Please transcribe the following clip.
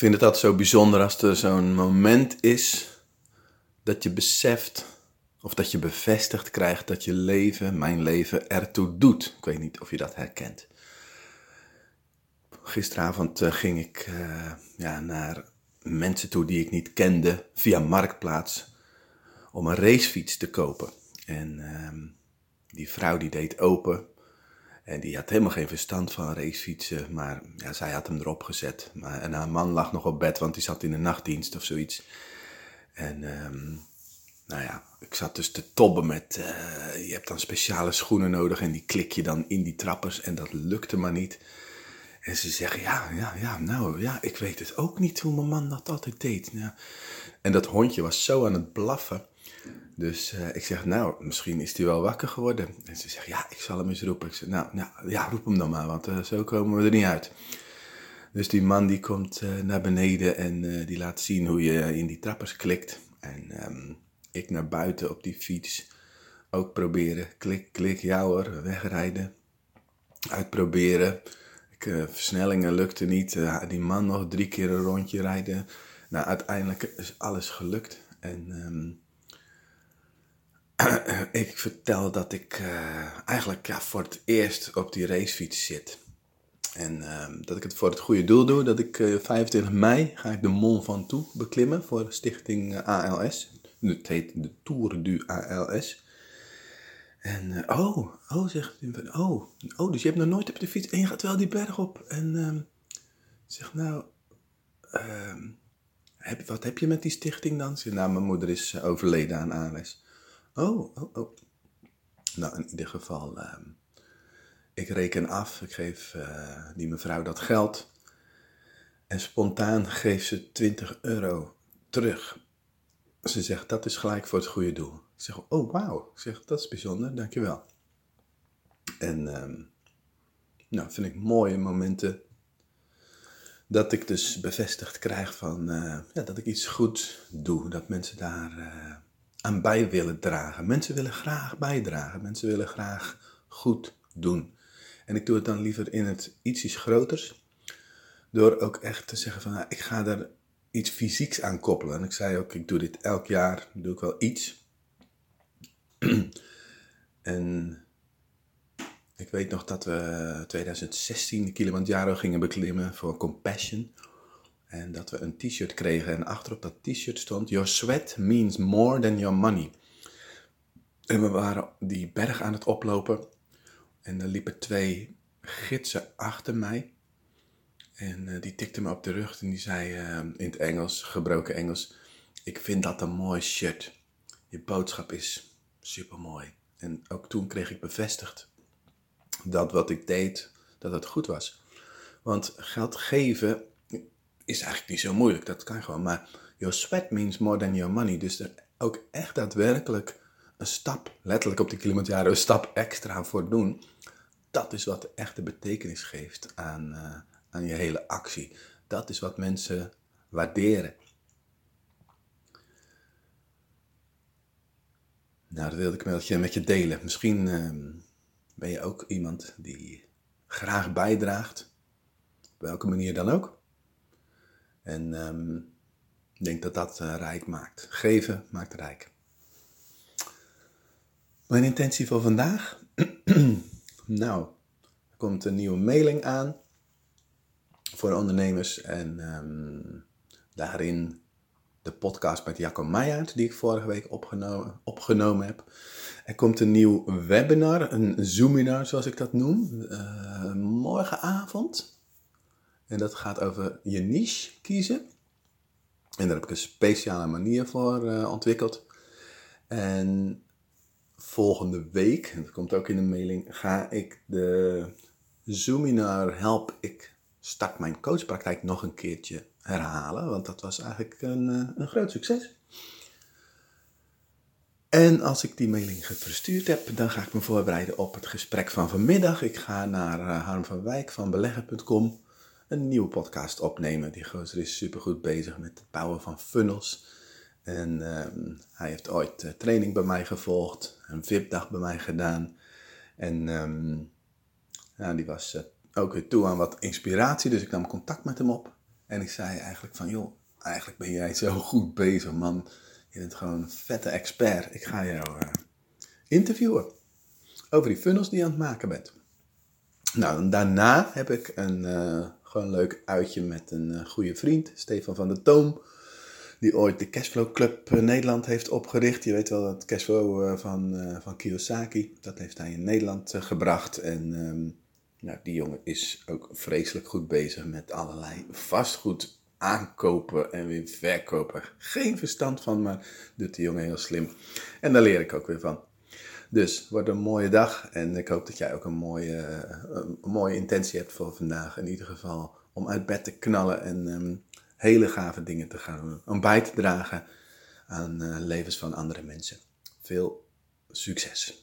vind het altijd zo bijzonder als er zo'n moment is dat je beseft of dat je bevestigd krijgt dat je leven, mijn leven, ertoe doet. Ik weet niet of je dat herkent. Gisteravond uh, ging ik uh, ja, naar mensen toe die ik niet kende via Marktplaats om een racefiets te kopen. En uh, die vrouw die deed open en die had helemaal geen verstand van racefietsen, maar ja, zij had hem erop gezet. Maar, en haar man lag nog op bed, want die zat in de nachtdienst of zoiets. En um, nou ja, ik zat dus te tobben met, uh, je hebt dan speciale schoenen nodig en die klik je dan in die trappers en dat lukte maar niet. En ze zeggen, ja, ja, ja, nou ja, ik weet het ook niet hoe mijn man dat altijd deed. Ja. En dat hondje was zo aan het blaffen. Dus uh, ik zeg, nou, misschien is hij wel wakker geworden. En ze zegt, ja, ik zal hem eens roepen. Ik zeg, nou, nou ja, roep hem dan maar, want uh, zo komen we er niet uit. Dus die man die komt uh, naar beneden en die laat zien hoe je in die trappers klikt. En um, ik naar buiten op die fiets ook proberen. Klik, klik, ja hoor, wegrijden. Uitproberen. Ik, versnellingen lukte niet. die man nog drie keer een rondje rijden. Nou, uiteindelijk is alles gelukt. En... Um, ik vertel dat ik uh, eigenlijk ja, voor het eerst op die racefiets zit. En uh, dat ik het voor het goede doel doe. Dat ik uh, 25 mei ga ik de Mont Ventoux beklimmen voor stichting eh, ALS. Het heet de Tour du ALS. En eh, oh, oh, zegt. Oh, oh, dus je hebt nog nooit op de fiets en je gaat wel die berg op. En uh, zeg nou, ehm, heb, wat heb je met die stichting dan? Zeg, nou, mijn moeder is overleden aan ALS. Oh, oh, oh. Nou, in ieder geval, uh, ik reken af. Ik geef uh, die mevrouw dat geld. En spontaan geeft ze 20 euro terug. Ze zegt, dat is gelijk voor het goede doel. Ik zeg, oh wauw. Ik zeg, dat is bijzonder, dankjewel. En um, nou, vind ik mooie momenten dat ik dus bevestigd krijg van, uh, ja, dat ik iets goed doe. Dat mensen daar uh, aan bij willen dragen. Mensen willen graag bijdragen. Mensen willen graag goed doen. En ik doe het dan liever in het iets groters. Door ook echt te zeggen van, nou, ik ga er iets fysieks aan koppelen. En ik zei ook, ik doe dit elk jaar, doe ik wel iets. en ik weet nog dat we 2016 de Kilimanjaro gingen beklimmen voor Compassion. En dat we een t-shirt kregen en achterop dat t-shirt stond: Your sweat means more than your money. En we waren die berg aan het oplopen. En er liepen twee gidsen achter mij. En uh, die tikte me op de rug en die zei uh, in het Engels, gebroken Engels: Ik vind dat een mooi shirt. Je boodschap is super mooi. En ook toen kreeg ik bevestigd dat wat ik deed, dat het goed was. Want geld geven is eigenlijk niet zo moeilijk, dat kan gewoon. Maar your sweat means more than your money. Dus er ook echt daadwerkelijk een stap, letterlijk op de Kilimanjaro, een stap extra voor doen. Dat is wat de echte betekenis geeft aan, uh, aan je hele actie. Dat is wat mensen waarderen. Nou, dat wilde ik met je, met je delen. Misschien uh, ben je ook iemand die graag bijdraagt, op welke manier dan ook. En um, ik denk dat dat uh, rijk maakt. Geven maakt rijk. Mijn intentie voor vandaag? nou, er komt een nieuwe mailing aan voor ondernemers. En um, daarin de podcast met Jacco Meijer, die ik vorige week opgenomen, opgenomen heb. Er komt een nieuw webinar, een Zoominar zoals ik dat noem, uh, morgenavond. En dat gaat over je niche kiezen. En daar heb ik een speciale manier voor uh, ontwikkeld. En volgende week, dat komt ook in de mailing, ga ik de Zoominar Help Ik Start Mijn Coachpraktijk nog een keertje herhalen. Want dat was eigenlijk een, uh, een groot succes. En als ik die mailing verstuurd heb, dan ga ik me voorbereiden op het gesprek van vanmiddag. Ik ga naar uh, Harm van Wijk van beleggen.com een nieuwe podcast opnemen. Die gozer is supergoed bezig met het bouwen van funnels. En um, hij heeft ooit uh, training bij mij gevolgd, een VIP-dag bij mij gedaan. En ja, die was uh, ook weer toe aan wat inspiratie, dus ik nam contact met hem op. En ik zei eigenlijk van, joh, eigenlijk ben jij zo goed bezig, man. Je bent gewoon een vette expert. Ik ga jou uh, interviewen over die funnels die je aan het maken bent. Nou, en daarna heb ik een gewoon leuk uitje met een uh, goede vriend, Stefan van der Toom. Die ooit de Cashflow Club Nederland heeft opgericht. Je weet wel dat Cashflow van, van Kiyosaki, dat heeft hij in Nederland gebracht. En um, nou, die jongen is ook vreselijk goed bezig met allerlei vastgoed aankopen en weer verkopen. Geen verstand van, maar doet die jongen heel slim. En daar leer ik ook weer van. Dus wordt een mooie dag en ik hoop dat jij ook een mooie, een mooie intentie hebt voor vandaag. In ieder geval om uit bed te knallen en um, hele gave dingen te gaan doen. Om bij te dragen aan uh, levens van andere mensen. Veel succes!